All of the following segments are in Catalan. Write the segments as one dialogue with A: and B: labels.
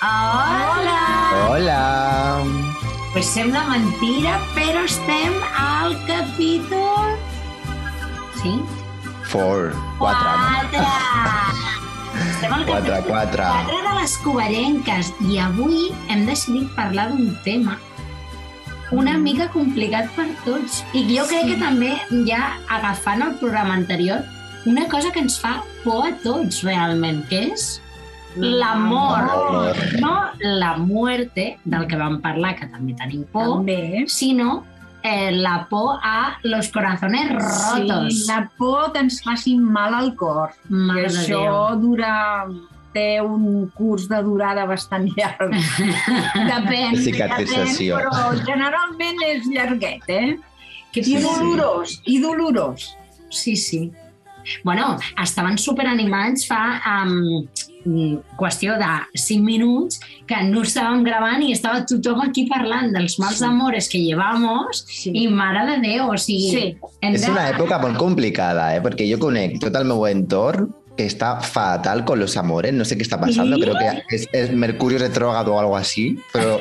A: Hola!
B: Hola!
A: Pues sembla mentira, però estem al capítol... Sí?
B: Four. Quatre.
A: Quatre! Estem al
B: Quatre,
A: capítol
B: quatre.
A: quatre de les covellenques i avui hem decidit parlar d'un tema una mica complicat per tots. I jo crec que també, ja agafant el programa anterior, una cosa que ens fa por a tots realment, que és l'amor.
B: L'amor.
A: No la muerte, del que vam parlar, que també tenim por,
C: També.
A: sinó eh, la por a los corazones rotos.
C: Sí, la por que ens faci mal al cor.
A: Mare
C: I això
A: Déu.
C: dura té un curs de durada bastant llarg. Depèn, depèn, però generalment és llarguet, eh?
A: Que
B: Sí, sí.
C: dolorós, i dolorós.
A: Sí, sí. Bueno, estaven superanimats fa um, qüestió de 5 minuts que no estàvem gravant i estava tothom aquí parlant dels mals
C: Sí.
A: d'amores que llevamos
C: Sí.
A: i mare de Déu, o sigui...
C: Sí.
B: És
A: de-
B: una època molt complicada, eh? Perquè jo conec tot el meu entorn que està fatal con los amores, no sé qué está pasando,
A: Sí.
B: creo que es, es Mercurio retrógrado o algo así, pero?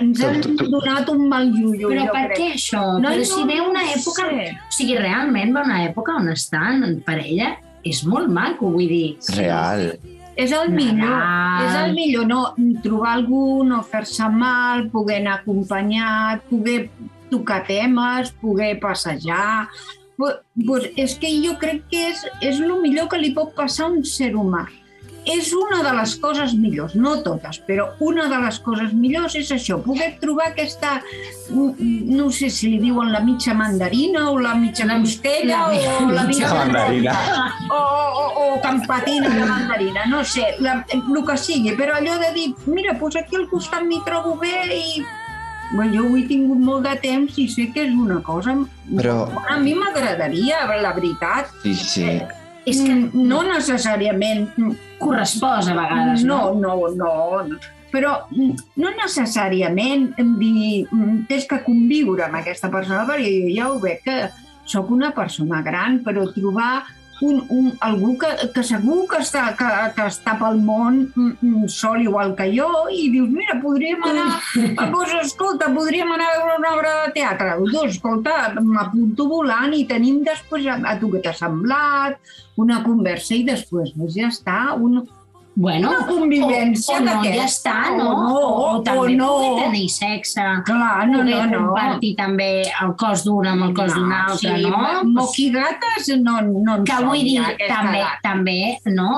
C: Ens han donat un mal llullo,
A: Però per
C: crec.
A: què això? No, Però si ve una època...
C: sé.
A: O sigui, realment va una època on estan en parella és molt maco, vull dir.
B: real.
C: És el millor,
A: Nadal.
C: és el millor, no trobar algú, no fer-se mal, poder anar acompanyat, poder tocar temes, poder passejar... Pues, pues és que jo crec que és, és el millor que li pot passar a un ser humà. És una de les coses millors, no totes, però una de les coses millors és això, poder trobar aquesta, no sé si li diuen la mitja mandarina o la mitja
A: La-
C: costella
A: la
C: o la
A: mitja
C: mitja
B: mandarina.
C: o, o, o campatina de mandarina, no sé, la, el que sigui, però allò de dir, mira, doncs aquí al costat m'hi trobo bé i... Bueno, jo ho he tingut molt de temps i sé que és una cosa...
B: Però-
C: A mi m'agradaria, la veritat.
B: Sí, sí.
A: És que
C: Mm, No necessàriament...
A: correspòs a vegades,
C: no, no, no, no. Però mm, no necessàriament em dir, mm, tens que conviure amb aquesta persona, perquè jo ja ho veig que sóc una persona gran, però trobar un, un, algú que, que segur que està, que, que està pel món mm, mm, sol igual que jo i dius, mira, podríem anar, doncs, escolta, podríem anar a veure una obra de teatre. Doncs, escolta, m'apunto volant i tenim després a, a tu què t'ha semblat, una conversa i després doncs ja està, un,
A: Bueno,
C: una convivència
A: o, o no, ja està,
C: O
A: no?
C: no,
A: o,
C: o
A: també
C: no.
A: poder tenir sexe,
C: Clar, no, no, no.
A: compartir també el cos d'un amb el cos d'un altre,
C: sí,
A: no?
C: Moquigates no, no en
A: que vull dir, també,
C: edat.
A: també, no?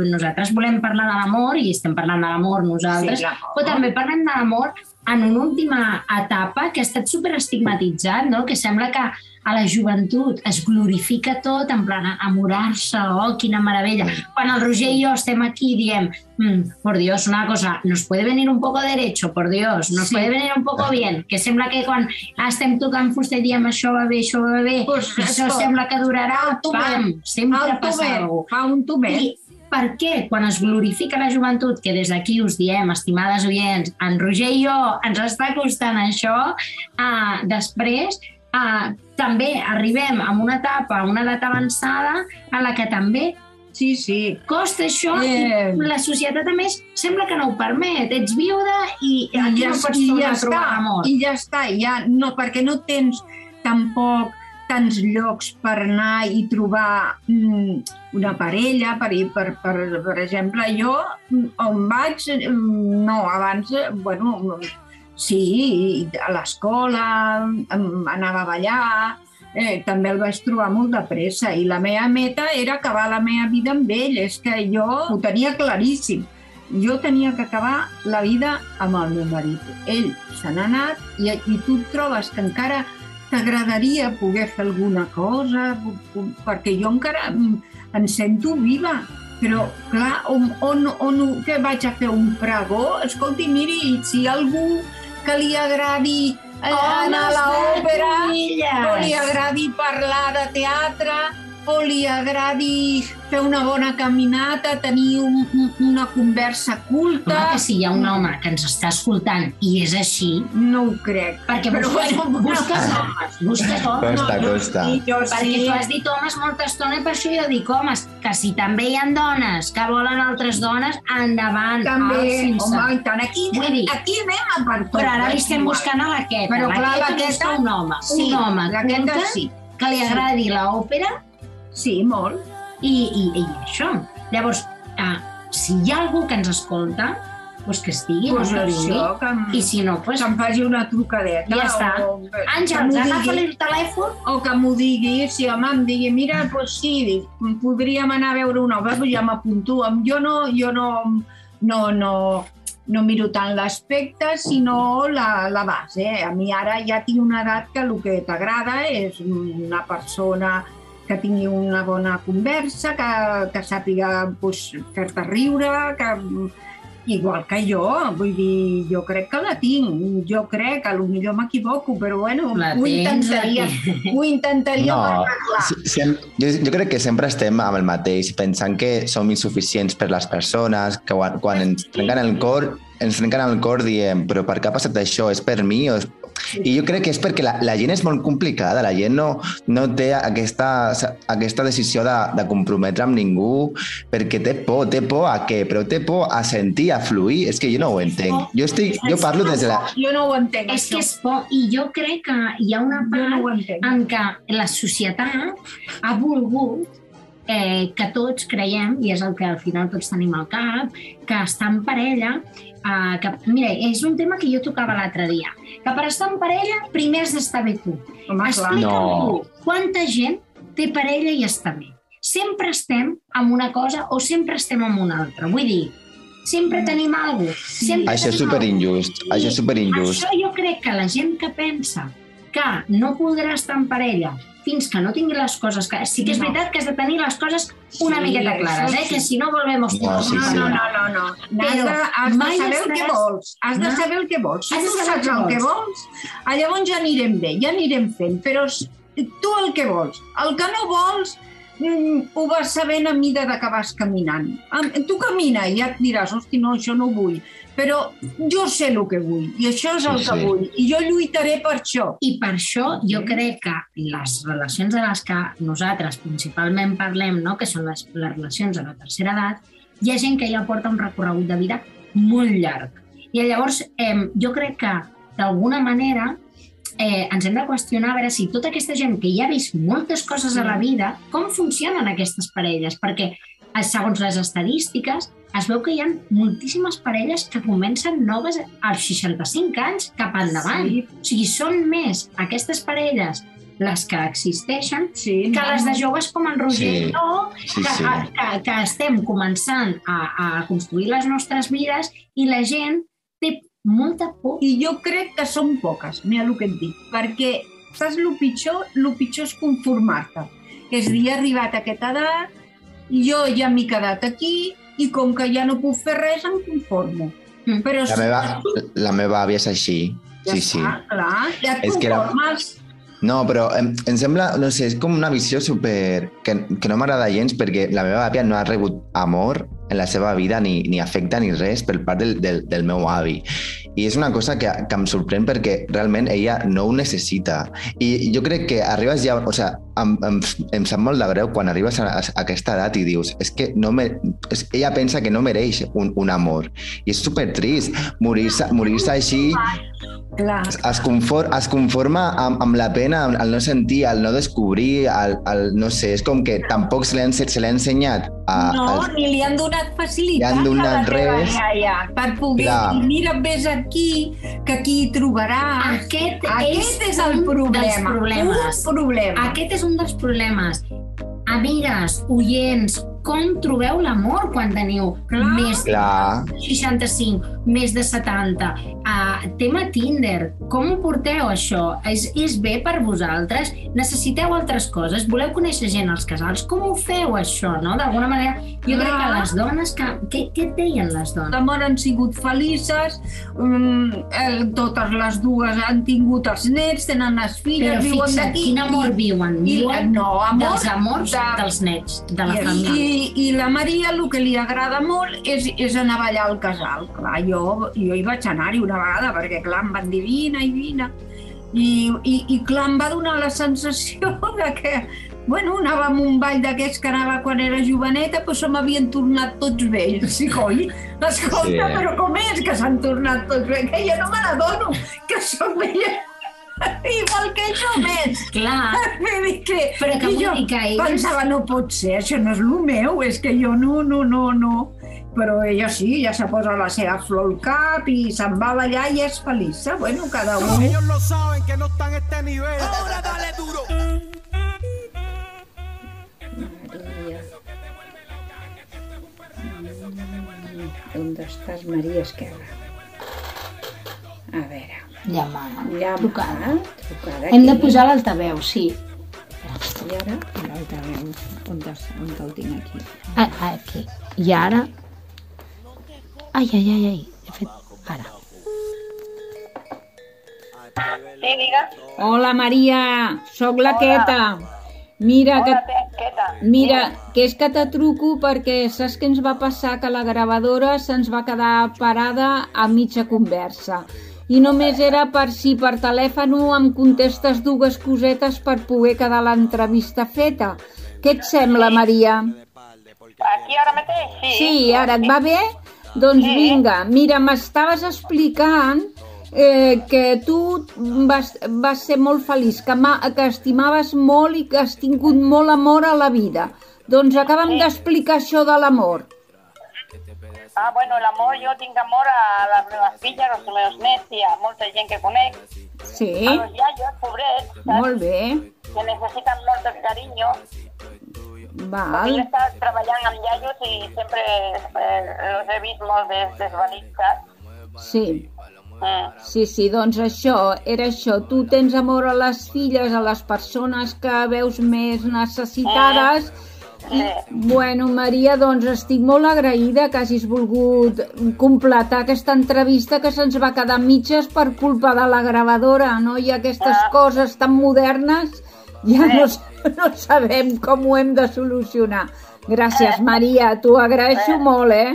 A: Nosaltres volem parlar de l'amor i estem parlant de l'amor nosaltres,
C: Sí, l'amor.
A: però també parlem de l'amor en una última etapa que ha estat superestigmatitzat, no? que sembla que a la joventut. Es glorifica tot, en plan enamorar-se, oh, quina meravella. Quan el Roger i jo estem aquí diem, mm, por Dios, una cosa, nos puede venir un poco derecho, por Dios, nos
C: Sí.
A: puede venir un poco bien, que sembla que quan estem tocant fusta i diem això va bé, això va bé,
C: Pues,
A: això
C: escolta,
A: sembla que durarà, pam, sempre passa alguna
C: fa un tomet.
A: I per què, quan es glorifica la joventut, que des d'aquí us diem, estimades oients, en Roger i jo ens està costant això, uh, després uh, també arribem a una etapa, a una edat avançada, en la que també
C: Sí, sí.
A: costa això
C: Eh.
A: i la societat a més sembla que no ho permet. Ets viuda i
C: I
A: aquí
C: ja,
A: no pots tornar
C: ja
A: a trobar l'amor.
C: I ja està, ja, no, perquè no tens tampoc tants llocs per anar i trobar mm, una parella, per, per, per, per exemple, jo mm, on vaig, mm, no, abans, eh, bueno, sí, a l'escola, anava a ballar, eh, també el vaig trobar molt de pressa i la meva meta era acabar la meva vida amb ell, és que jo ho tenia claríssim. Jo tenia que acabar la vida amb el meu marit. Ell se n'ha anat i, i tu et trobes que encara t'agradaria poder fer alguna cosa, perquè jo encara em, em sento viva. Però, clar, on, on, on, què vaig a fer? Un pregó? Escolti, miri, si algú que li agradi anar a l'òpera, no li agradi parlar de teatre, o li agradi fer una bona caminata, tenir un, un, una conversa culta...
A: Home, que si hi ha un home que ens està escoltant i és així,
C: No ho crec.
A: perquè
C: Però
A: busques,
C: bueno,
A: busques homes, busques homes.
B: Costa, costa.
C: Sí, jo
A: Perquè
C: sí.
A: tu has dit homes molta estona i per això jo dic homes, que si també hi ha dones que volen altres dones, endavant,
C: També,
A: alt sense.
C: home, i tant, aquí,
A: Vull dir-
C: aquí anem a per tot.
A: Però ara li
C: és
A: estem
C: igual.
A: buscant a l'aqueta.
C: Però clar,
A: L'aqueta busca un home,
C: Sí,
A: un home
C: l'aqueta sí.
A: que li agradi l'òpera
C: Sí, molt.
A: i, i, i això. Llavors, eh, si hi ha algú que ens escolta, doncs que estigui,
C: Pues
A: no que vingui.
C: que, em,
A: I si no, doncs...
C: que em faci una trucadeta.
A: Ja està.
C: O,
A: Àngels,
C: digui,
A: el telèfon
C: o que m'ho digui, si home em digui, mira, doncs sí, dic, podríem anar a veure una obra, doncs ja m'apunto. Jo no, jo no, no, no, no miro tant l'aspecte, sinó la, la base. Eh? A mi ara ja tinc una edat que el que t'agrada és una persona que tingui una bona conversa, que, que sàpiga pues, fer-te riure, que, igual que jo, vull dir, jo crec que la tinc, jo crec, a lo millor m'equivoco, però bueno,
A: La
C: ho
A: tens,
C: intentaria, ho intentaria
B: No,
C: arreglar.
B: sem- jo, jo crec que sempre estem amb el mateix, pensant que som insuficients per les persones, que quan, quan ens trenquen el cor, ens trenquen el cor diem, però per què ha passat això? És per mi? O és... I jo crec que és perquè la, la gent és molt complicada, la gent no, no té aquesta, aquesta decisió de, de comprometre amb ningú perquè té por, té por a què? Però té por a sentir, a fluir, és que jo no ho entenc. Jo, estic, jo parlo des de la...
C: Jo no ho entenc,
A: És que és por, i jo crec que hi ha una
C: no
A: part
C: entenc.
A: en què la societat ha volgut eh, que tots creiem, i és el que al final tots tenim al cap, que estar en parella... Eh, que, mira, és un tema que jo tocava l'altre dia, que per estar en parella primer has d'estar bé tu.
C: Home, clar.
A: Explica'm
B: No.
A: tu, quanta gent té parella i està bé? Sempre estem amb una cosa o sempre estem amb una altra. Vull dir, sempre tenim alguna cosa. Sempre
B: Això és superinjust, això és superinjust.
A: això jo crec que la gent que pensa que no podrà estar en parella fins que no tingui les coses clares. Sí que és
C: No.
A: veritat que has de tenir les coses una
C: Sí,
A: miqueta clares, eh?
C: sí.
A: que si no volvemos
B: No, sí,
C: no,
B: sí.
C: no, no, no, no. Has
A: Però
C: de, has de saber el que vols. Has de
A: No.
C: saber el que vols. Si
A: Has de
C: tu
A: saber
C: saps
A: el que
C: vols, llavors ja anirem bé, ja anirem fent. Però tu el que vols. El que no vols, ho vas sabent a mida de que vas caminant. Am- Tu camina i ja et diràs, hosti, no, això no ho vull. Però jo sé el que vull i això és el
B: Sí,
C: que
B: sí.
C: vull. I jo lluitaré per això.
A: I per això jo crec que les relacions de les que nosaltres principalment parlem, no? que són les, les relacions de la tercera edat, hi ha gent que ja porta un recorregut de vida molt llarg. I llavors eh, jo crec que d'alguna manera eh, ens hem de qüestionar a veure si tota aquesta gent que ja ha vist moltes coses a la vida, com funcionen aquestes parelles? Perquè eh, segons les estadístiques, es veu que hi ha moltíssimes parelles que comencen noves als 65 anys cap endavant.
C: Sí.
A: O sigui, són més aquestes parelles les que existeixen
C: Sí,
A: que les de joves com en Roger
B: Sí.
A: i jo,
B: Sí,
A: que,
B: sí.
A: que, que estem començant a, a construir les nostres vides i la gent molta por.
C: I jo crec que són poques, mira el que et dic, perquè saps el pitjor? El pitjor és conformar-te. És dir, he arribat a aquesta edat, jo ja m'he quedat aquí i com que ja no puc fer res, em conformo.
A: Mm.
C: Però
B: La meva, la meva àvia és així.
C: ja
B: Sí, sí.
C: està, clar, ja et
B: És que era-
C: conformes.
B: No, però em, em sembla, no sé, és com una visió super... que, que no m'agrada gens perquè la meva àvia no ha rebut amor en la seva vida ni, ni afecte ni res per part del, del, del meu avi. I és una cosa que, que em sorprèn perquè realment ella no ho necessita. I jo crec que arribes ja... O sigui, em, em, em sap molt de greu quan arribes a, a aquesta edat i dius és que no me, és, ella pensa que no mereix un, un amor. I és super trist morir-se morir així
C: Clar.
B: es, es, confor, es conforma amb, amb la pena, amb el no sentir, el no descobrir, el, el, no sé, és com que tampoc se l'ha ense- se l'ha ensenyat a,
C: No,
B: als-
C: ni li han donat facilitat
B: Li han donat
C: a la teva
B: res.
C: iaia per poder
B: Clar.
C: dir, mira, vés aquí, que aquí hi trobaràs.
A: Aquest,
C: Aquest és el
A: un
C: problema.
A: dels.
C: Un problema.
A: Aquest és un dels problemes. Amigues, oients, com trobeu l'amor quan teniu
C: Clar.
A: més de 65, més de 70? uh, tema Tinder, com ho porteu això? És, és bé per vosaltres? Necessiteu altres coses? Voleu conèixer gent als casals? Com ho feu això, no? D'alguna manera, jo crec que
D: Ah.
A: les dones... Que, què, què et deien les dones?
D: L'amor han sigut felices, um, el, totes les dues han tingut els nets, tenen les filles,
A: Però
D: viuen d'aquí.
A: quin amor
D: i-
A: viuen?
D: i-
A: Viuen
D: no, amor
A: dels amors
D: de-
A: dels nets, de la
D: I,
A: família.
D: i, I la Maria el que li agrada molt és, és anar a ballar al casal. Clar, jo, jo hi vaig anar-hi una vegada, perquè clar, em van dir vine i vine. I, i, i clar, em va donar la sensació de que bueno, anava a un ball d'aquests que anava quan era joveneta, però se m'havien tornat tots vells. I coi, escolta,
B: Sí,
D: però com és que s'han tornat tots vells? Que jo no me n'adono, que sóc vella igual que jo més.
A: Clar,
D: que,
A: Però que
D: i jo
A: que elles-
D: pensava, no pot ser, això no és el meu, és que jo no, no, no, no. Però ella sí, ja se posa la seva flor al cap i se'n va a ballar i és feliç. Bueno, cada un.
E: Ellos lo saben que no están a este nivel. Ahora dale duro.
D: ¿Dónde estás, Maria Esquerra? A veure,
A: llama,
D: llama,
A: trucada.
D: trucada.
A: Hem de posar l'altaveu, sí.
D: I ara, l'altaveu, on, on el tinc aquí?
A: Ah, aquí. I ara... Ai, ai, ai, ai. He fet... Ara.
F: Sí, diga.
D: Hola, Maria, sóc la Queta. Mira, que,
F: Hola, què tal?
D: mira, que és que te truco perquè saps què ens va passar? Que la gravadora se'ns va quedar parada a mitja conversa. I només era per si per telèfon em contestes dues cosetes per poder quedar l'entrevista feta. Què et sembla, Maria?
F: Aquí ara mateix? Sí.
D: Sí, ara et va bé? Doncs
F: Sí.
D: vinga, mira, m'estaves explicant eh, que tu vas, vas ser molt feliç, que, ma, que estimaves molt i que has tingut molt amor a la vida. Doncs acabem d'explicar això de l'amor.
F: Ah, bueno, el amor, jo tinc amor a les meves filles, als meus nets i a molta gent que conec.
D: Sí,
F: A los iaios, pobrets, saps?
D: molt bé.
F: Que necessiten molt de carinyo. Jo
D: Val.
F: he estat treballant amb iaios i sempre eh, els he vist molt des, desvalits?
D: Sí,
F: Mm.
D: sí, sí, doncs això, era això. Tu tens amor a les filles, a les persones que veus més necessitades i,
F: Sí.
D: bueno, Maria, doncs estic molt agraïda que hagis volgut completar aquesta entrevista que se'ns va quedar mitges per culpa de la gravadora, no? I aquestes
F: Ah.
D: coses tan modernes ja no, no sabem com ho hem de solucionar. Gràcies, Maria, t'ho agraeixo molt, eh?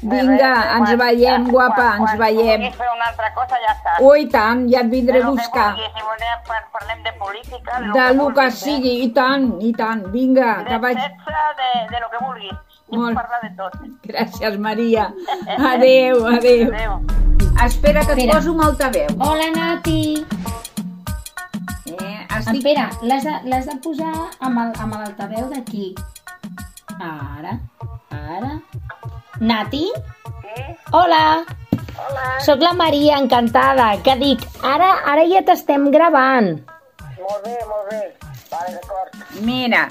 D: Vinga,
F: Res,
D: ens
F: quan-
D: veiem,
F: quan-
D: guapa,
F: quan-
D: ens
F: quan
D: veiem.
F: vulguis fer una altra cosa, ja saps.
D: Ui, tant, ja et vindré a buscar.
F: si volem, par- parlem de política, de lo que
D: sigui, i tant, i tant. Vinga,
F: eh?
D: que
F: De
D: vaig...
F: sexe, de, de lo que vulguis. I
D: Molt.
F: de tot.
D: Gràcies, Maria. Adéu, adéu.
F: Adéu.
D: Espera que et poso un altaveu.
A: Hola, Nati!
D: Estic...
A: Espera, l'has de, de posar amb el- amb l'altaveu d'aquí. Ara, ara... Nati?
F: Sí?
A: Hola!
F: Hola.
A: Sóc la Maria, encantada, que dic, ara, ara ja t'estem gravant.
F: Molt bé, molt bé. Vale, d'acord.
D: Mira,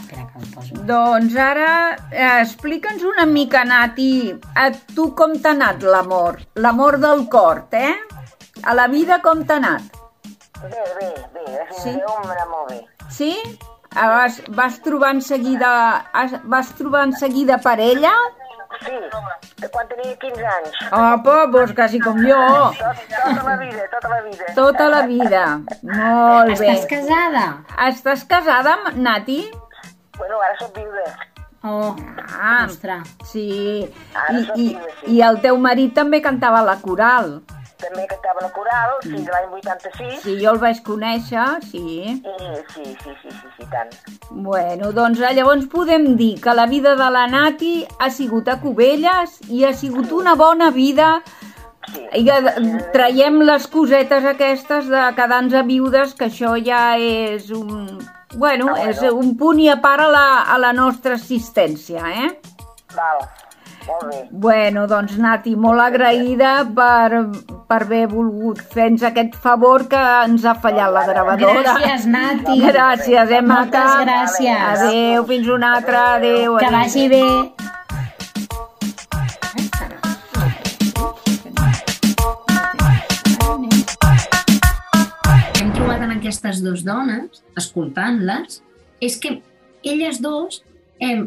D: doncs ara eh, explica'ns una mica, Nati, a tu com t'ha anat l'amor? L'amor del cor, eh? A la vida com t'ha anat?
F: Bé, bé, bé.
D: Sí?
F: a Déu m'ha anat molt bé.
D: Sí? Ah, Vas, vas trobar en seguida, vas trobar en seguida parella?
F: Sí, de quan tenia 15 anys.
D: Apa, doncs quasi com jo.
F: Tot, tota la vida, tota la vida.
D: Tota la vida. Molt bé.
A: Estàs casada?
D: Estàs casada, amb Nati?
F: Bueno, ara soc viuda.
A: Oh,
D: Ah,
A: ostres.
D: sí.
F: Ara
D: I, i,
F: viuda, sí.
D: I el teu marit també cantava a la coral.
F: També cantava a la coral, fins a l'any 86.
D: Sí, jo el vaig conèixer, sí.
F: I sí, sí, sí, sí, sí, tant.
D: Bueno, doncs eh, llavors podem dir que la vida de la Nati ha sigut a Cubelles i ha sigut una bona vida
F: Sí.
D: i que traiem les cosetes aquestes de quedar-nos a viudes, que això ja és un... Bueno, és un punt i a part a la, a la nostra assistència, eh?
F: Val.
D: Bueno, doncs Nati, molt agraïda per, per haver volgut fer-nos aquest favor que ens ha fallat la gravadora.
A: Gràcies, Nati.
D: Gràcies, eh, Mata?
A: Moltes gràcies.
D: Adéu, fins una altra. Adéu.
A: Que vagi bé. Hem trobat en aquestes dues dones, escoltant-les, és que elles dues eh,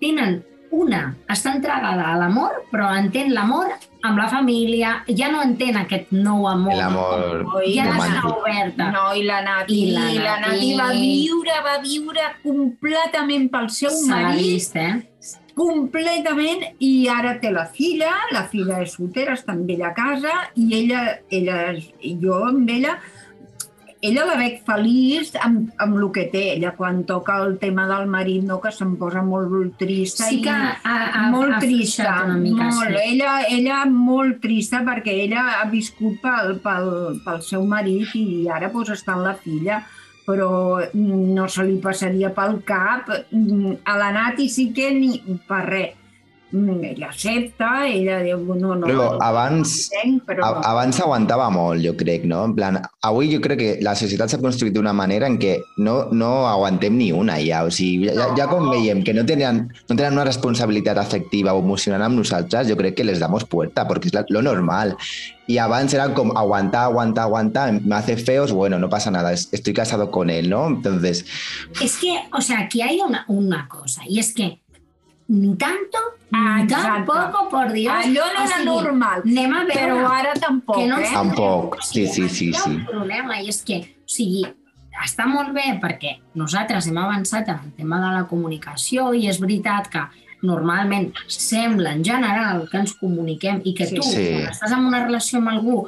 A: tenen una està entregada a l'amor, però entén l'amor amb la família, ja no entén aquest nou amor.
B: L'amor
A: ja està oberta.
C: No, i la Nati,
A: I la
C: i la
A: Nati.
C: Va viure, va viure completament pel seu marit,
A: vist, eh?
C: completament, i ara té la filla, la filla és soltera, està amb ella a casa, i ella, ella jo amb ella, ella la veig feliç amb, amb el que té. Ella, quan toca el tema del marit, no, que se'm posa molt trista.
A: Sí
C: i
A: que ha, ha,
C: molt
A: ha
C: trista,
A: una mica,
C: molt.
A: sí.
C: Ella, ella molt trista perquè ella ha viscut pel, pel, pel seu marit i ara pues, està amb la filla però no se li passaria pel cap. Mm, A la Nati sí que ni per res. Mm, Ella accepta, ella diu, no, no,
B: Però
C: no,
B: abans,
C: entenc, però...
B: A- Abans aguantava molt, jo crec, no? En plan, avui jo crec que la societat s'ha construït d'una manera en què no, no aguantem ni una ja. O sigui, ja, ja com veiem que no tenen, no tenen una responsabilitat afectiva o emocional amb nosaltres, jo crec que les damos puerta, perquè és la, lo normal. Y abans era como aguantar, aguantar, aguantar, me hace feos, bueno, no pasa nada, es- estoy casado con él, ¿no? Entonces,
A: Es que, o sea, aquí hay una, una cosa, y es que ni tanto, ni
C: Exacte.
A: tampoco, por Dios.
C: Allò no
A: O
C: era
A: sigui,
C: normal,
A: Anem a veure
C: però ara tampoc,
A: que no
C: eh?
B: Tampoc, sí, sí, sí, sí.
A: un problema, i és que, o sigui, està molt bé perquè nosaltres hem avançat en el tema de la comunicació i és veritat que normalment sembla en general que ens comuniquem i que
C: Sí.
A: tu,
B: Sí.
A: quan estàs en una relació amb algú,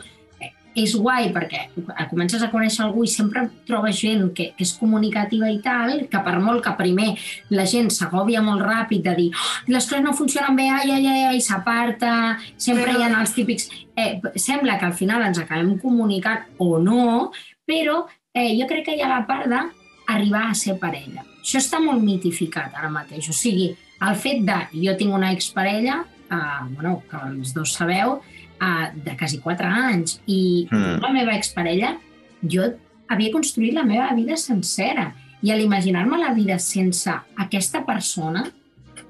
A: és guai perquè comences a conèixer algú i sempre trobes gent que, que és comunicativa i tal, que per molt que primer la gent s'agòbia molt ràpid de dir oh, les coses no funcionen bé, ai, ai, ai, ai s'aparta, sempre
C: Però-
A: hi ha els típics... Eh, sembla que al final ens acabem comunicant o no, però eh, jo crec que hi ha la part d'arribar a ser parella. Això està molt mitificat ara mateix. O sigui, el fet de... Jo tinc una exparella, eh, bueno, que els dos sabeu, eh, de quasi 4 anys, i
B: Mm.
A: la meva exparella, jo havia construït la meva vida sencera. I a l'imaginar-me la vida sense aquesta persona,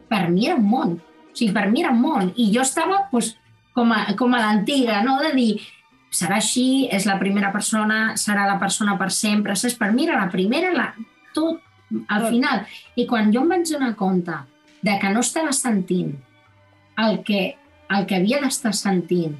A: per mi era un món. O sigui, per mi era un món. I jo estava doncs, com a, com a l'antiga, no? de dir, serà així, és la primera persona, serà la persona per sempre, saps? Per mi era la primera, la, tot, al
C: Tot.
A: final. I quan jo em vaig donar compte de que no estava sentint el que, el que havia d'estar sentint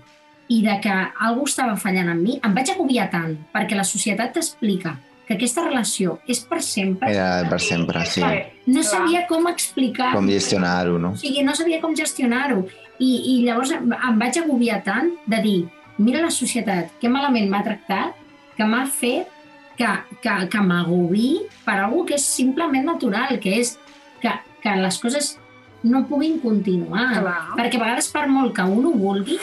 A: i de que algú estava fallant en mi, em vaig agobiar tant, perquè la societat t'explica que aquesta relació és per sempre.
B: era per sempre, sí.
A: No sabia com explicar
B: Com gestionar-ho, no?
A: o sigui, no sabia com gestionar-ho. I, I llavors em, em vaig agobiar tant de dir, mira la societat, que malament m'ha tractat, que m'ha fet que, que, que m'agobi per algú que és simplement natural, que és que, que les coses no puguin continuar.
C: Clar.
A: Perquè a vegades, per molt que un ho vulgui,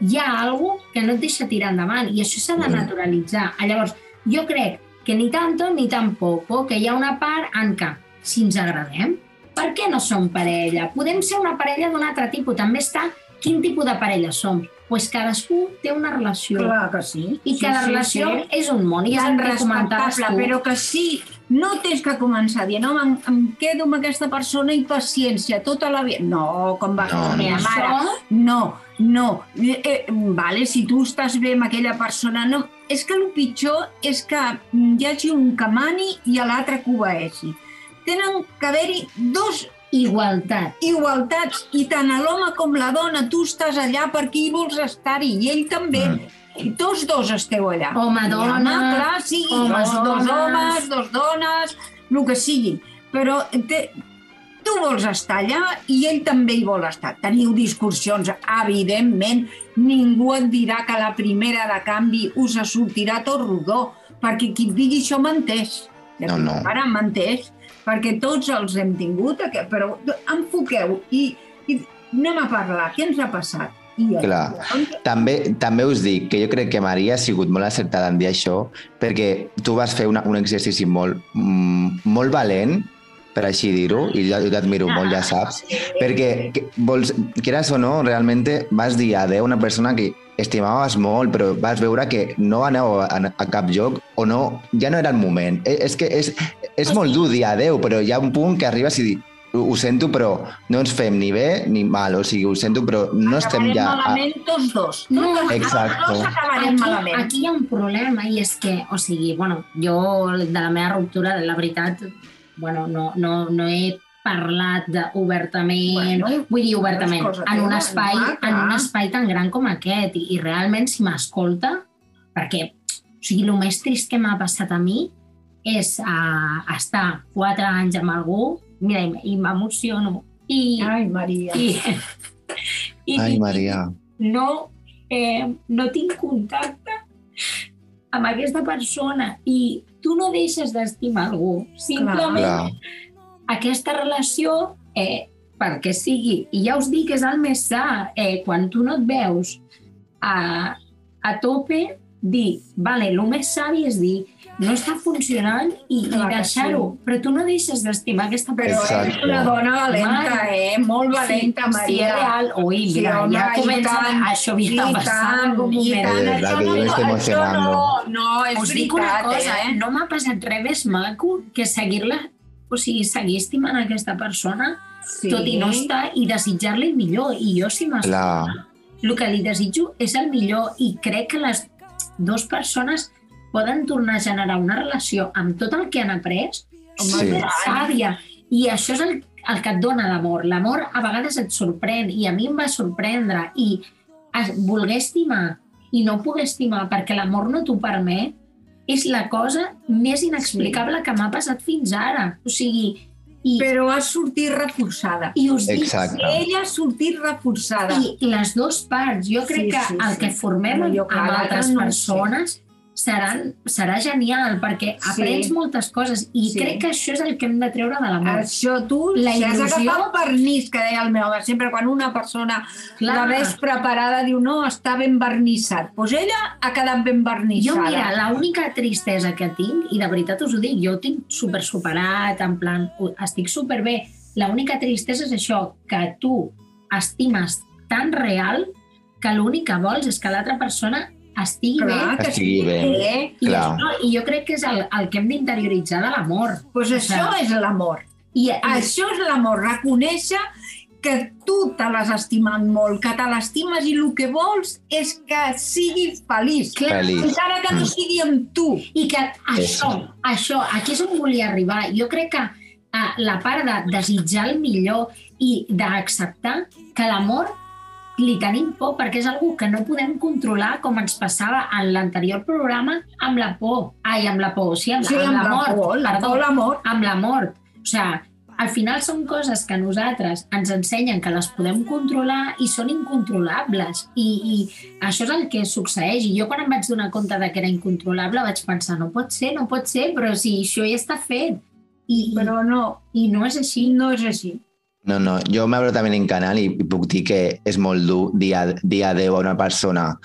A: hi ha alguna que no et deixa tirar endavant i això s'ha de
B: Mm.
A: naturalitzar. Llavors, jo crec que ni tanto ni tampoco, que hi ha una part en què, si ens agradem, per què no som parella? Podem ser una parella d'un altre tipus. També està quin tipus de parella som. Pues cadascú té una relació.
C: Clar que sí.
A: I
C: sí,
A: cada
C: sí,
A: relació
C: sí.
A: és un món. I és el que comentaves tu.
C: però que sí, no tens que començar dient, no, em, em quedo amb aquesta persona i paciència tota la vida. No, com va
B: No,
C: no, la meva
A: Això-
C: mare. No, no. Eh, eh, vale, si tu estàs bé amb aquella persona, no. És que el pitjor és que hi hagi un que mani i l'altre que obeeixi. Tenen que haver-hi dos
A: Igualtat.
C: igualtats i tant l'home com la dona tu estàs allà perquè hi vols estar-hi i ell també.
B: Mm.
C: I tots dos esteu allà.
A: Home, dona,
C: home, clar, sí,
A: homes,
C: dos, dos homes, dos dones, el que sigui. Però te, tu vols estar allà i ell també hi vol estar. Teniu discussions, evidentment. Ningú et dirà que la primera de canvi us sortirà tot rodó, perquè qui et digui això menteix.
B: No, no.
C: Ara menteix, perquè tots els hem tingut, però enfoqueu i, i anem a parlar, què ens ha passat?
B: Clar. També, també us dic que jo crec que Maria ha sigut molt acertada en dir això perquè tu vas fer una, un exercici molt, mm, molt valent, per així dir-ho, i jo, jo t'admiro molt, ja saps, perquè, que, vols, quieras o no, realment vas dir adeu a una persona que estimaves molt, però vas veure que no aneu a, a cap lloc o no, ja no era el moment. Eh, És que és, és molt dur dir adeu, però hi ha un punt que arribes i dir ho, sento, però no ens fem ni bé ni mal, o sigui, ho sento, però no estem
C: acabarem
B: ja... A...
C: malament tots dos.
A: No,
C: Tots
B: Exacto.
C: dos acabarem
A: aquí,
C: malament.
A: aquí hi ha un problema i és que, o sigui, bueno, jo de la meva ruptura, la veritat, bueno, no, no, no he parlat de, obertament,
C: Bueno,
A: vull dir obertament, en un espai, en un espai tan gran com aquest i, i realment si m'escolta, perquè o sigui, el més trist que m'ha passat a mi és uh, estar quatre anys amb algú, mira, i, i m'emociono, i,
C: Ai, Maria.
A: i, i,
B: Ai, Maria.
A: no, eh, no tinc contacte amb aquesta persona i tu no deixes d'estimar algú. Simplement
B: Clar.
A: aquesta relació, eh, perquè sigui, i ja us dic que és el més sa, eh, quan tu no et veus a, a tope, dir, vale, el més savi és dir, no està funcionant i, i
C: Clar
A: deixar-ho, però tu no deixes d'estimar aquesta
C: Però
A: persona.
C: és una dona valenta, eh? Molt valenta,
A: sí,
C: Maria.
A: Sí, és real. Ui,
C: Sí,
A: mira,
C: home,
A: ja comença...
C: tant,
A: això havia de
C: I
A: passar
C: tant,
A: en algun
C: i
A: moment.
C: tant,
B: De verdad
C: això
B: emocionando.
C: No, no, és
A: Us dic una
C: veritat,
A: cosa,
C: eh?
A: no m'ha passat res més maco que seguir-la, o sigui, seguir estimant aquesta persona,
C: Sí.
A: tot i no estar, i desitjar-li el millor. I jo, si
B: Clar.
A: el que li desitjo és el millor i crec que les dues persones poden tornar a generar una relació amb tot el que han après
B: Sí.
A: molt sàvia. I això és el, el que et dona l'amor. L'amor a vegades et sorprèn i a mi em va sorprendre i es, voler estimar i no poder estimar perquè l'amor no t'ho permet és la cosa més inexplicable que m'ha passat fins ara. O sigui, i,
C: Però ha sortit reforçada.
A: i us dic,
B: Exacte.
C: Ella ha sortit reforçada.
A: i les dues parts, jo crec
C: Sí,
A: que
C: sí,
A: el
C: sí.
A: que formem
C: No,
A: amb,
C: jo,
A: amb altres
C: no
A: persones seran, serà genial, perquè
C: Sí.
A: aprens moltes coses i
C: Sí.
A: crec que això és el que hem de treure de l'amor.
C: Això tu,
A: La
C: si has
A: il·lusió-
C: agafat vernís, que deia el meu home, sempre quan una persona
A: Clar.
C: la ves preparada, diu, no, està ben vernissat. Doncs pues ella ha quedat ben
A: Jo,
C: vernissada.
A: mira, l'única tristesa que tinc, i de veritat us ho dic, jo ho tinc super superat, en plan, estic superbé. L'única tristesa és això, que tu estimes tan real que l'únic que vols és que l'altra persona estigui
C: Clar,
A: bé.
C: que
B: Estigui
C: sí,
B: bé.
C: eh?
A: I,
B: Clar.
A: això, I jo crec que és el, el que hem d'interioritzar de l'amor.
C: Pues això és l'amor.
A: I, i,
C: Això és l'amor, reconèixer que tu te l'has estimat molt, que te l'estimes i el que vols és que sigui feliç.
A: Clar,
B: Feliç.
C: Encara que no sigui amb tu.
A: I que això, això, aquí és on volia arribar. Jo crec que uh, la part de desitjar el millor i d'acceptar que l'amor li tenim por perquè és algo que no podem controlar com ens passava en l'anterior programa amb la por. Ai, amb la por, sí, amb,
C: Sí,
A: amb,
C: amb
A: la,
C: la
A: mort.
C: por, la
A: perdó,
C: por, l'amor.
A: Amb la mort. O sigui, al final són coses que nosaltres ens ensenyen que les podem controlar i són incontrolables. I, I això és el que succeeix. I jo quan em vaig donar compte de que era incontrolable vaig pensar, no pot ser, no pot ser, però si això ja està fet. I,
C: Però no,
A: i no és així.
C: no és així.
B: No, no, jo també en canal i, puc dir que és molt dur dir, a- dir adeu a una persona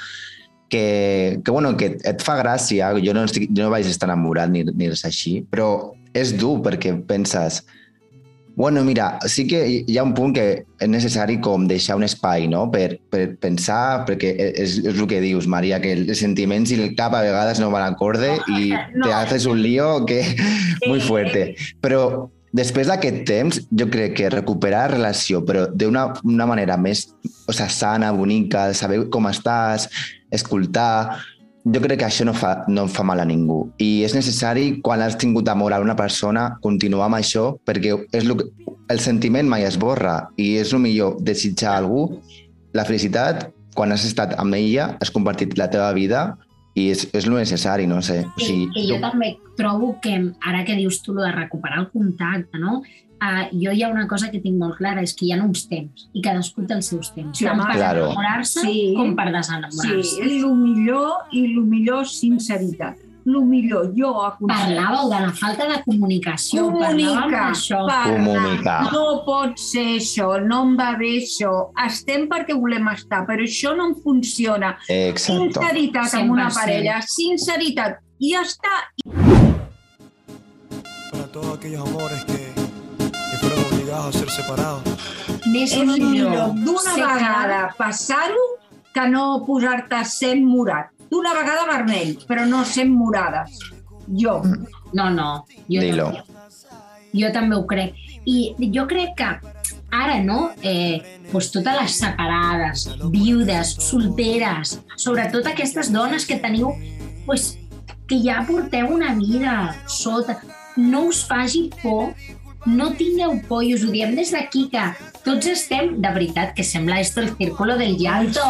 B: que, que, bueno, que et fa gràcia, jo no, estic, jo no vaig estar enamorat ni, ni res així, però és dur perquè penses, bueno, mira, sí que hi ha un punt que és necessari com deixar un espai, no?, per, per pensar, perquè és, és el que dius, Maria, que els sentiments i el cap a vegades no van acorde i
C: no.
B: te haces un lío que muy fuerte. Però després d'aquest temps, jo crec que recuperar la relació, però d'una una manera més o sea, sana, bonica, saber com estàs, escoltar... Jo crec que això no fa, no fa mal a ningú. I és necessari, quan has tingut amor a una persona, continuar amb això, perquè és lo que, el sentiment mai es borra i és el millor desitjar a algú la felicitat quan has estat amb ella, has compartit la teva vida i és, és lo necessari, no sé. O
A: I,
B: sigui,
A: I jo també trobo que, ara que dius tu lo de recuperar el contacte, no? Uh, jo hi ha una cosa que tinc molt clara, és que hi ha uns temps, i cadascú té els seus temps,
C: Sí,
A: tant per
B: claro.
A: enamorar-se
C: Sí.
A: com per
C: Sí,
A: desenamorar-se.
C: és el millor i el millor sinceritat. El millor, jo aconsello.
A: Parlàveu de la falta de comunicació,
C: Comunica.
B: Comunicar.
C: No pot ser això, no em va bé això. Estem perquè volem estar, però això no em funciona.
B: Exacte.
C: Sinceritat amb una
A: 100%.
C: parella, sinceritat. I ja està.
E: Para todos aquellos amores que, que fueron obligados a ser separados.
A: Més
C: És millor d'una vegada passar-ho que no posar-te sent morat. D'una vegada vermell, però no sent morades. Jo.
A: No, no, jo
B: Dilo.
A: també. Jo també ho crec. I jo crec que ara, no? Eh, doncs totes les separades, viudes, solteres, sobretot aquestes dones que teniu, doncs, que ja porteu una vida sota, no us faci por, no tingueu por, i us ho diem des d'aquí, que tots estem, de veritat, que sembla esto el círculo del llanto.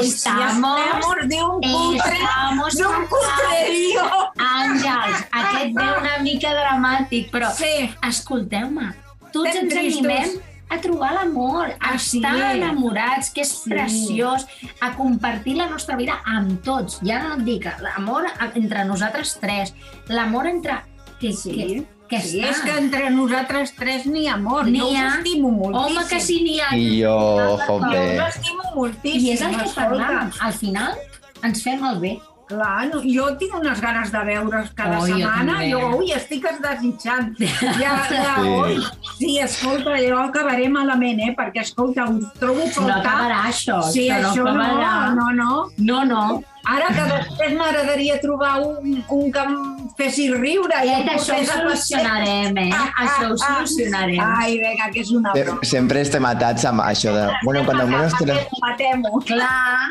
C: Estamos,
A: Estamos,
C: de un cutre,
A: estamos
C: de un cutrerío.
A: Àngels, aquest ve una mica dramàtic, però
C: Sí,
A: escolteu-me, tots
C: Estem
A: ens
C: tristos.
A: animem a trobar l'amor, a
C: Ah, sí.
A: estar enamorats, que és
C: Sí.
A: preciós, a compartir la nostra vida amb tots. Ja no et dic, l'amor entre nosaltres tres, l'amor entre... Que,
C: Sí.
A: que, que
C: sí,
A: està.
C: és que entre nosaltres tres n'hi ha amor.
A: N'hi
C: jo us
A: ha.
C: estimo moltíssim.
A: Home, que sí n'hi ha.
B: I jo,
C: Jo us estimo moltíssim.
A: I és el que parlàvem. Al final ens fem el bé.
C: Clar, no, jo tinc unes ganes de veure's cada
A: Oh, jo
C: setmana.
A: també.
C: Jo, ui, estic desitjant. Ja, ja,
B: Sí.
C: ui. Sí, escolta, jo acabaré malament, eh? Perquè, escolta, us trobo a
A: No
C: faltar.
A: acabarà això.
C: Sí, això no,
A: acabarà.
C: no, no.
A: No, no.
C: Ara que després m'agradaria trobar un, un que em fessi riure. i em
A: Aquest, això ho solucionarem, eh?
C: Ah,
A: Això ho
C: ah, ah.
A: solucionarem.
C: Ai, vinga, que és una broma.
B: Sempre estem atats amb això de... Bueno, cuando menos te lo,
C: Matem-ho.
A: Clar.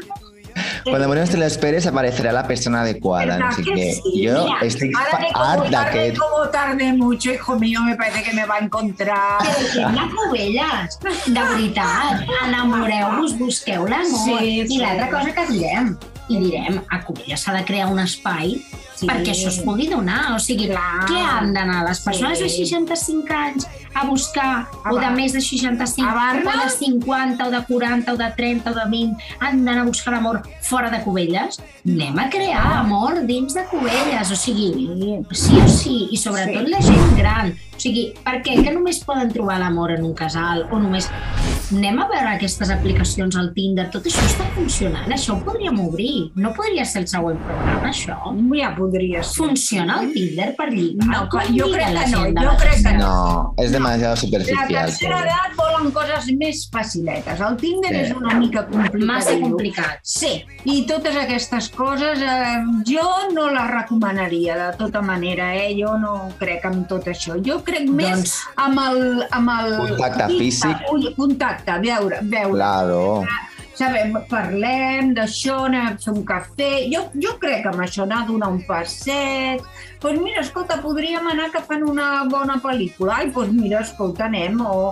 B: Cuando menos te lo esperes aparecerá la persona adecuada. No
C: ¿Verdad
B: sé
C: que
B: qué.
C: sí?
B: Yo
A: Mira,
B: estoy harta que...
C: como tarde mucho, hijo mío, me parece que me va a encontrar.
A: Però que hi ha covelles, de veritat. Enamoreu-vos, busqueu l'amor.
C: Sí, sí.
A: I l'altra cosa que direm, i direm, a Covelles s'ha de crear un espai
C: Sí.
A: perquè això es pugui donar. O sigui,
C: Clar.
A: què han d'anar les persones
C: Sí.
A: de 65 anys a buscar,
C: A
A: o de més de 65,
C: a Barna?
A: o de 50, o de 40, o de 30, o de 20, han d'anar a buscar l'amor fora de Covelles? Anem a crear amor dins de Covelles, o sigui, sí o sí, i sobretot
C: Sí.
A: la gent gran. O sigui, per què? Que només poden trobar l'amor en un casal o només... Anem a veure aquestes aplicacions al Tinder, tot això està funcionant, això ho podríem obrir. No podria ser el següent programa, això?
C: Ja ser.
A: Funciona el Tinder per lligar?
C: No,
A: Com
C: jo crec
A: la
C: que no, jo
A: la
C: crec que
A: tercera
B: No, es demasiado
C: La
B: superficial.
C: tercera edat volen coses més faciletes. El Tinder
B: Sí.
C: és una mica complicat.
A: Massa complicat.
C: Sí, i totes aquestes coses eh, jo no les recomanaria de tota manera, eh? Jo no crec en tot això. Jo crec més
A: Doncs
C: amb el... Amb el
B: Contacte físic.
C: Ui, contacte, veure, veure.
B: Claro.
C: Sabem, parlem d'això, anem a fer un cafè... Jo, jo crec que amb això anar a donar un passeig... Doncs pues mira, escolta, podríem anar que fan una bona pel·lícula. Ai, doncs mira, escolta, anem, o...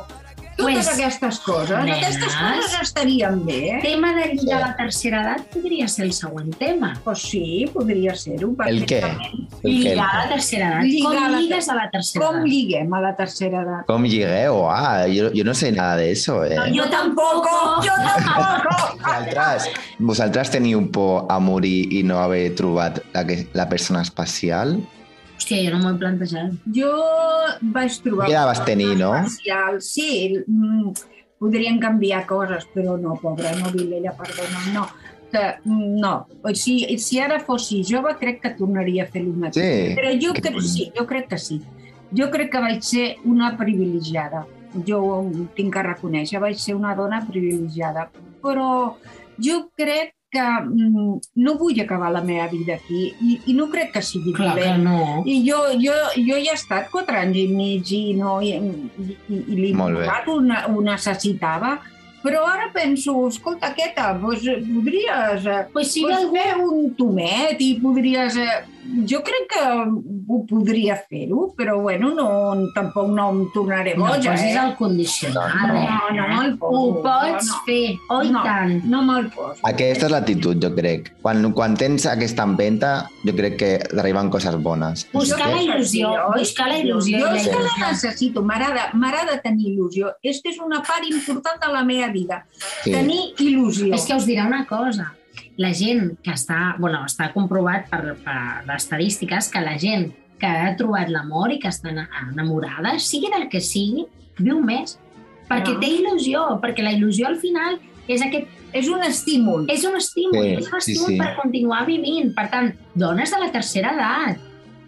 C: Totes
A: Pues,
C: aquestes coses,
A: nenes.
C: aquestes coses estarien bé.
A: tema de lligar a la tercera edat podria ser el següent tema.
C: Pues sí, podria ser-ho.
B: El què? El què?
A: Lligar a la tercera edat.
C: Lligar
A: Com
C: a la
A: lligues a la tercera
C: Com
A: edat?
C: lliguem a la tercera edat?
B: ¿Cómo llegué? Guau, yo, yo no sé nada de eso, eh.
A: Jo tampoc!
C: Jo tampoc!
B: Vosaltres, vosaltres teniu por a morir i no haver trobat la, que- la persona especial?
A: Hòstia, jo no m'ho he plantejat.
C: Jo vaig trobar...
B: Ja vas tenir, no?
C: Especial. Sí, mm, podrien canviar coses, però no, pobra, no, Vilella, perdona, no. Que, mm, no, o sigui, si ara fossi jove crec que tornaria a fer el mateix.
B: Sí.
C: Però jo
B: Que
C: sí, jo crec que sí. Jo crec que vaig ser una privilegiada. Jo ho tinc que reconèixer, vaig ser una dona privilegiada. Però jo crec que mm, no vull acabar la meva vida aquí i, i no crec que sigui
A: Clar que
C: dolent.
A: no.
C: I jo, jo, jo ja he estat quatre anys i mig i, no, i, i, i, i l'imputat ho, ho necessitava, però ara penso, escolta, Queta, doncs podries, eh,
A: Pues si
C: pots
A: algú...
C: fer un tomet i podries... Eh, jo crec que ho podria fer-ho, però bueno, no, tampoc no em tornaré
A: No
C: boja,
A: posis
C: eh?
A: el condicional,
B: No,
A: eh?
C: no, no me'l poso,
A: Ho pots
C: no.
A: fer, oh
C: No.
A: tant.
C: No me'l poso.
B: Aquesta és l'actitud, jo crec. Quan, quan tens aquesta empenta, jo crec que arriben coses bones.
A: Buscar la il·lusió, buscar la il·lusió.
C: Jo és que
A: la
C: necessito, m'agrada m'agrada tenir il·lusió. És que és una part important de la meva vida,
B: Sí.
C: tenir il·lusió.
A: És que us diré una cosa. La gent que està... bueno, està comprovat per, per les estadístiques que la gent que ha trobat l'amor i que està ena- enamorada, sigui del que sigui, viu més. Perquè
C: Ah.
A: té il·lusió, perquè la il·lusió al final és aquest
C: És un estímul.
A: és un estímul,
B: Sí,
A: és un
B: sí,
A: estímul
B: sí.
A: per continuar vivint. Per tant, dones de la tercera edat,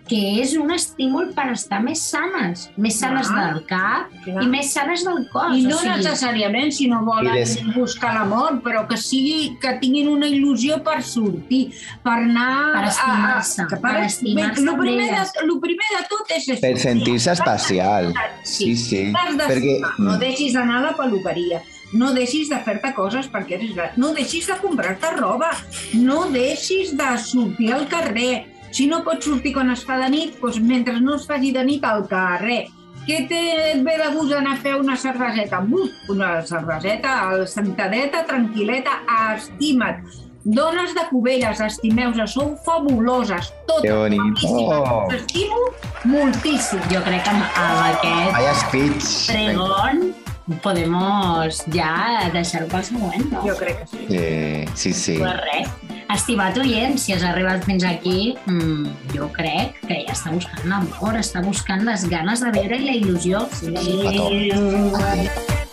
A: que és un estímul per estar més sanes, més sanes
C: Clar.
A: del cap
C: Clar.
A: i més sanes del cos.
C: I no
A: o sigui,
C: necessàriament si no volen
B: des-
C: buscar l'amor, però que sigui que tinguin una il·lusió per sortir, per anar...
A: Per estimar-se,
C: que
A: per estimar-se
C: Lo
A: amb
C: primer, de, lo primer de tot és...
B: Per sentir-se especial. Sí, sí.
C: T'has
B: Perquè...
C: no deixis d'anar a la peluqueria, no deixis de fer-te coses perquè eres gran, no deixis de comprar-te roba, no deixis de sortir al carrer. Si no pots sortir quan es fa de nit, doncs mentre no es faci de nit al carrer. Què té et ve de gust anar a fer una cerveseta? Buf, una cerveseta, al sentadeta, tranquil·leta, estima't. Dones de Cubelles, estimeu-vos, sou fabuloses, totes. Guapíssimes. Us estimo moltíssim.
A: Jo crec que amb amb aquest
B: Vaya speech.
A: pregón podemos ja deixar-ho pel següent, no?
C: Jo crec que sí.
B: Sí, sí, sí.
A: Pues res. Estimat oient, si has arribat fins aquí, mmm, jo crec que ja està buscant l'amor, està buscant les ganes de veure i la il·lusió. Sí.
B: Pató.